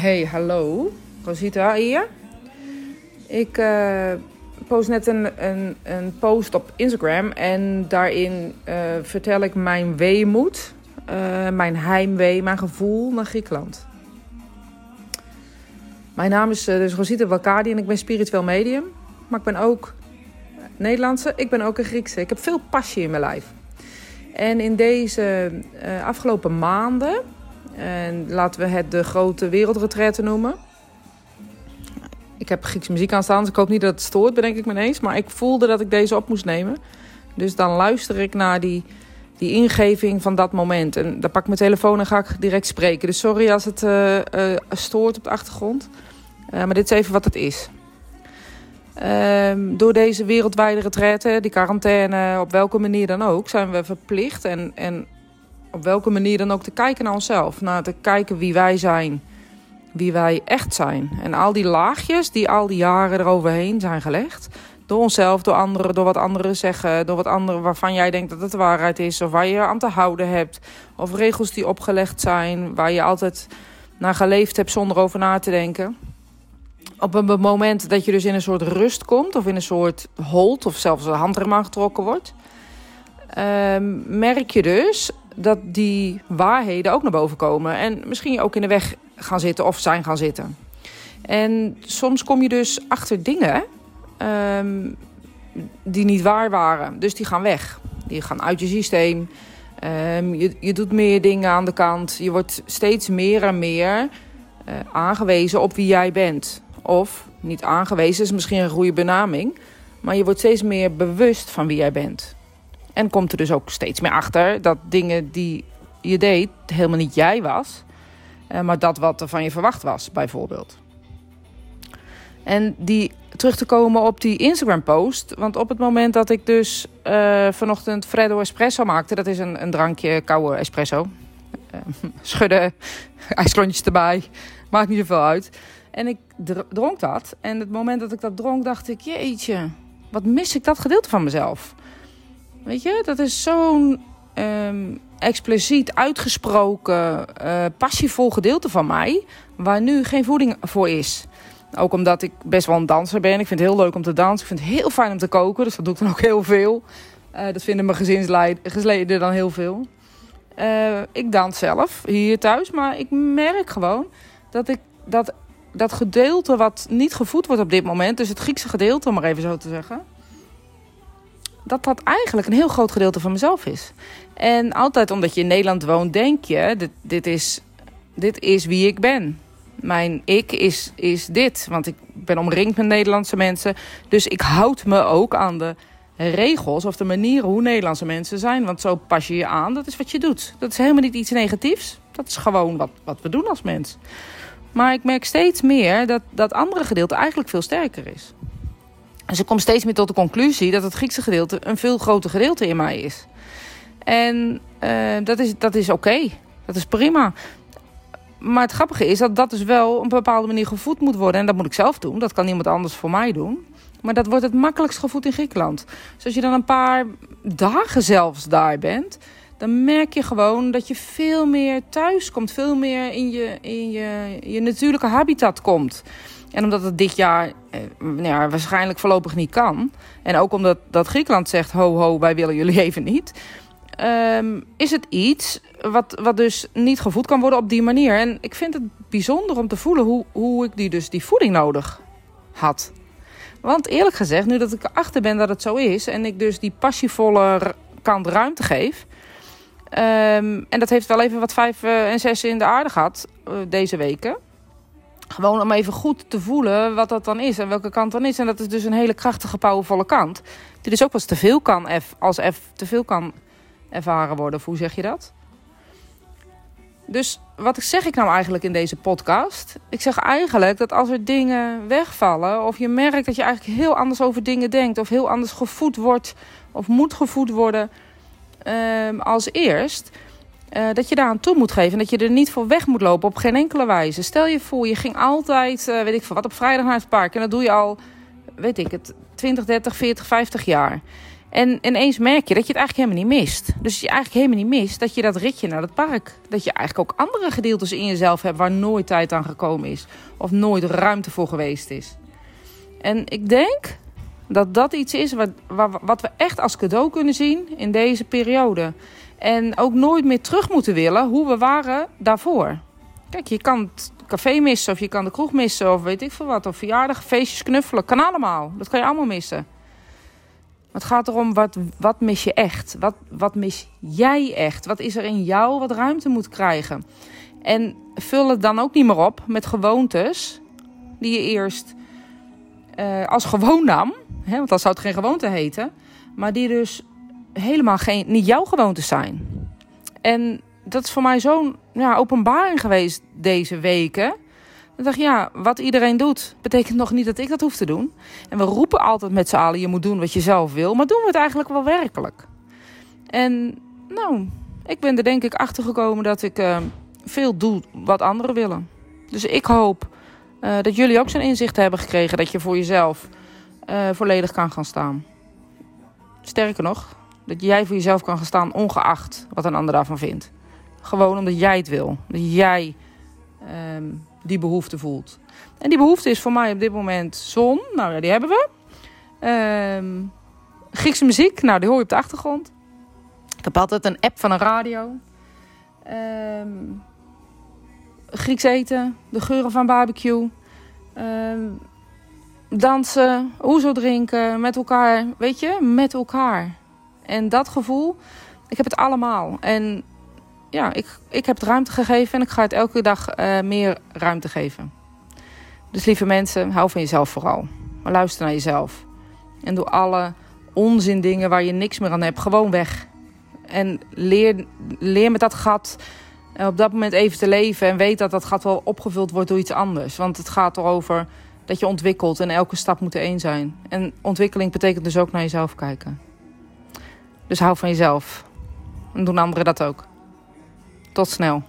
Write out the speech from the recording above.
Hey, hallo. Rosita hier. Ik uh, post net een, een, een, post op Instagram en daarin uh, vertel ik mijn weemoed, uh, mijn heimwee, mijn gevoel naar Griekenland. Mijn naam is dus Rosita Walkadi en ik ben spiritueel medium, maar ik ben ook Nederlandse, ik ben ook een Griekse. Ik heb veel passie in mijn lijf. En in deze afgelopen maanden en laten we het de grote wereldretraite noemen. Ik heb Griekse muziek aan staan, dus ik hoop niet dat het stoort, bedenk ik me ineens. Maar ik voelde dat ik deze op moest nemen. Dus dan luister ik naar die, die ingeving van dat moment. En dan pak ik mijn telefoon en ga ik direct spreken. Dus sorry als het uh, uh, stoort op de achtergrond. Uh, maar dit is even wat het is. Ehm, door deze wereldwijde retraite, die quarantaine, op welke manier dan ook, zijn we verplicht en, en op welke manier dan ook te kijken naar onszelf. Naar te kijken wie wij zijn. Wie wij echt zijn. En al die laagjes die al die jaren eroverheen zijn gelegd. Door onszelf, door anderen, door wat anderen zeggen. Door wat anderen waarvan jij denkt dat het de waarheid is. Of waar je aan te houden hebt. Of regels die opgelegd zijn. Waar je altijd naar geleefd hebt zonder over na te denken. Op een moment dat je dus in een soort rust komt. Of in een soort hold. Of zelfs een handrem aangetrokken wordt. Um, merk je dus dat die waarheden ook naar boven komen. En misschien ook in de weg gaan zitten of zijn gaan zitten. En soms kom je dus achter dingen um, die niet waar waren. Dus die gaan weg. Die gaan uit je systeem. Um, je, je doet meer dingen aan de kant. Je wordt steeds meer en meer uh, aangewezen op wie jij bent. Of niet aangewezen is misschien een goede benaming. Maar je wordt steeds meer bewust van wie jij bent. En komt er dus ook steeds meer achter dat dingen die je deed helemaal niet jij was. Eh, maar dat wat er van je verwacht was, bijvoorbeeld. En die terug te komen op die Instagram-post. Want op het moment dat ik dus uh, vanochtend Freddo Espresso maakte... dat is een, een drankje koude espresso. Uh, schudden, ijsklontjes erbij. Maakt niet zoveel uit. En ik dronk dat. En het moment dat ik dat dronk, dacht ik... jeetje, wat mis ik dat gedeelte van mezelf. Weet je, dat is zo'n um, expliciet uitgesproken, uh, passievol gedeelte van mij, waar nu geen voeding voor is. Ook omdat ik best wel een danser ben. Ik vind het heel leuk om te dansen. Ik vind het heel fijn om te koken, dus dat doe ik dan ook heel veel. Uh, dat vinden mijn gezinsleden dan heel veel. Uh, ik dans zelf hier thuis, maar ik merk gewoon dat ik dat, dat gedeelte wat niet gevoed wordt op dit moment, dus het Griekse gedeelte, om maar even zo te zeggen dat dat eigenlijk een heel groot gedeelte van mezelf is. En altijd omdat je in Nederland woont, denk je: dit, dit, is, dit is wie ik ben. Mijn ik is, is dit. Want ik ben omringd met Nederlandse mensen. Dus ik houd me ook aan de regels of de manieren hoe Nederlandse mensen zijn. Want zo pas je je aan. Dat is wat je doet. Dat is helemaal niet iets negatiefs. Dat is gewoon wat, wat we doen als mens. Maar ik merk steeds meer dat dat andere gedeelte eigenlijk veel sterker is. En ze komt steeds meer tot de conclusie dat het Griekse gedeelte een veel groter gedeelte in mij is. En uh, dat is, dat is oké. Dat is prima. Maar het grappige is dat dat dus wel op een bepaalde manier gevoed moet worden. En dat moet ik zelf doen. Dat kan niemand anders voor mij doen. Maar dat wordt het makkelijkst gevoed in Griekenland. Dus als je dan een paar dagen zelfs daar bent, dan merk je gewoon dat je veel meer thuis komt. Veel meer in je, in je, je natuurlijke habitat komt. En omdat het dit jaar eh, nou ja, waarschijnlijk voorlopig niet kan. En ook omdat dat Griekenland zegt: ho, ho, wij willen jullie even niet. Um, is het iets wat, wat dus niet gevoed kan worden op die manier. En ik vind het bijzonder om te voelen hoe, hoe ik die, dus die voeding nodig had. Want eerlijk gezegd, nu dat ik erachter ben dat het zo is... en ik dus die passievolle kant ruimte geef... Um, en dat heeft wel even wat vijf uh, en zes in de aarde gehad uh, deze weken... Gewoon om even goed te voelen wat dat dan is en welke kant dan is. En dat is dus een hele krachtige, powervolle kant. Die dus ook eens te veel kan, als F te veel kan ervaren worden. Of hoe zeg je dat? Dus wat zeg ik nou eigenlijk in deze podcast? Ik zeg eigenlijk dat als er dingen wegvallen, of je merkt dat je eigenlijk heel anders over dingen denkt, of heel anders gevoed wordt, of moet gevoed worden um, als eerst, uh, dat je daar aan toe moet geven. En dat je er niet voor weg moet lopen op geen enkele wijze. Stel je voor, je ging altijd, uh, weet ik veel wat, op vrijdag naar het park. En dat doe je al, weet ik het, 20, 30, 40, 50 jaar. En ineens merk je dat je het eigenlijk helemaal niet mist. Dus je eigenlijk helemaal niet mist dat je dat ritje naar het park. Dat je eigenlijk ook andere gedeeltes in jezelf hebt waar nooit tijd aan gekomen is. Of nooit ruimte voor geweest is. En ik denk dat dat iets is wat, wat we echt als cadeau kunnen zien in deze periode. En ook nooit meer terug moeten willen hoe we waren daarvoor. Kijk, je kan het café missen of je kan de kroeg missen of weet ik veel wat. Of verjaardag, feestjes, knuffelen. Kan allemaal. Dat kan je allemaal missen. Het gaat erom, wat, wat mis je echt? Wat, wat mis jij echt? Wat is er in jou wat ruimte moet krijgen? En vul het dan ook niet meer op met gewoontes die je eerst uh, als gewoon nam. Hè, want dan zou het geen gewoonte heten. Maar die dus helemaal geen, niet jouw gewoontes zijn. En dat is voor mij zo'n ja, openbaring geweest deze weken. Ik dacht, ja, wat iedereen doet, betekent nog niet dat ik dat hoef te doen. En we roepen altijd met z'n allen, je moet doen wat je zelf wil. Maar doen we het eigenlijk wel werkelijk? En nou, ik ben er denk ik achter gekomen dat ik uh, veel doe wat anderen willen. Dus ik hoop uh, dat jullie ook zo'n inzicht hebben gekregen dat je voor jezelf uh, volledig kan gaan staan. Sterker nog, dat jij voor jezelf kan gaan staan ongeacht wat een ander daarvan vindt. Gewoon omdat jij het wil. Dat jij um, die behoefte voelt. En die behoefte is voor mij op dit moment zon. Nou ja, die hebben we. Um, Griekse muziek. Nou, die hoor je op de achtergrond. Ik heb altijd een app van een radio. Um, Grieks eten. De geuren van barbecue. Dansen. Oezo drinken. Met elkaar. Weet je? Met elkaar. En dat gevoel. Ik heb het allemaal. En ja, ik, ik heb het ruimte gegeven en ik ga het elke dag uh, meer ruimte geven. Dus lieve mensen, hou van jezelf vooral. Maar luister naar jezelf. En doe alle onzin dingen waar je niks meer aan hebt, gewoon weg. En leer, leer met dat gat uh, op dat moment even te leven. En weet dat dat gat wel opgevuld wordt door iets anders. Want het gaat erover dat je ontwikkelt en elke stap moet er één zijn. En ontwikkeling betekent dus ook naar jezelf kijken. Dus hou van jezelf. En doen anderen dat ook. Tot snel.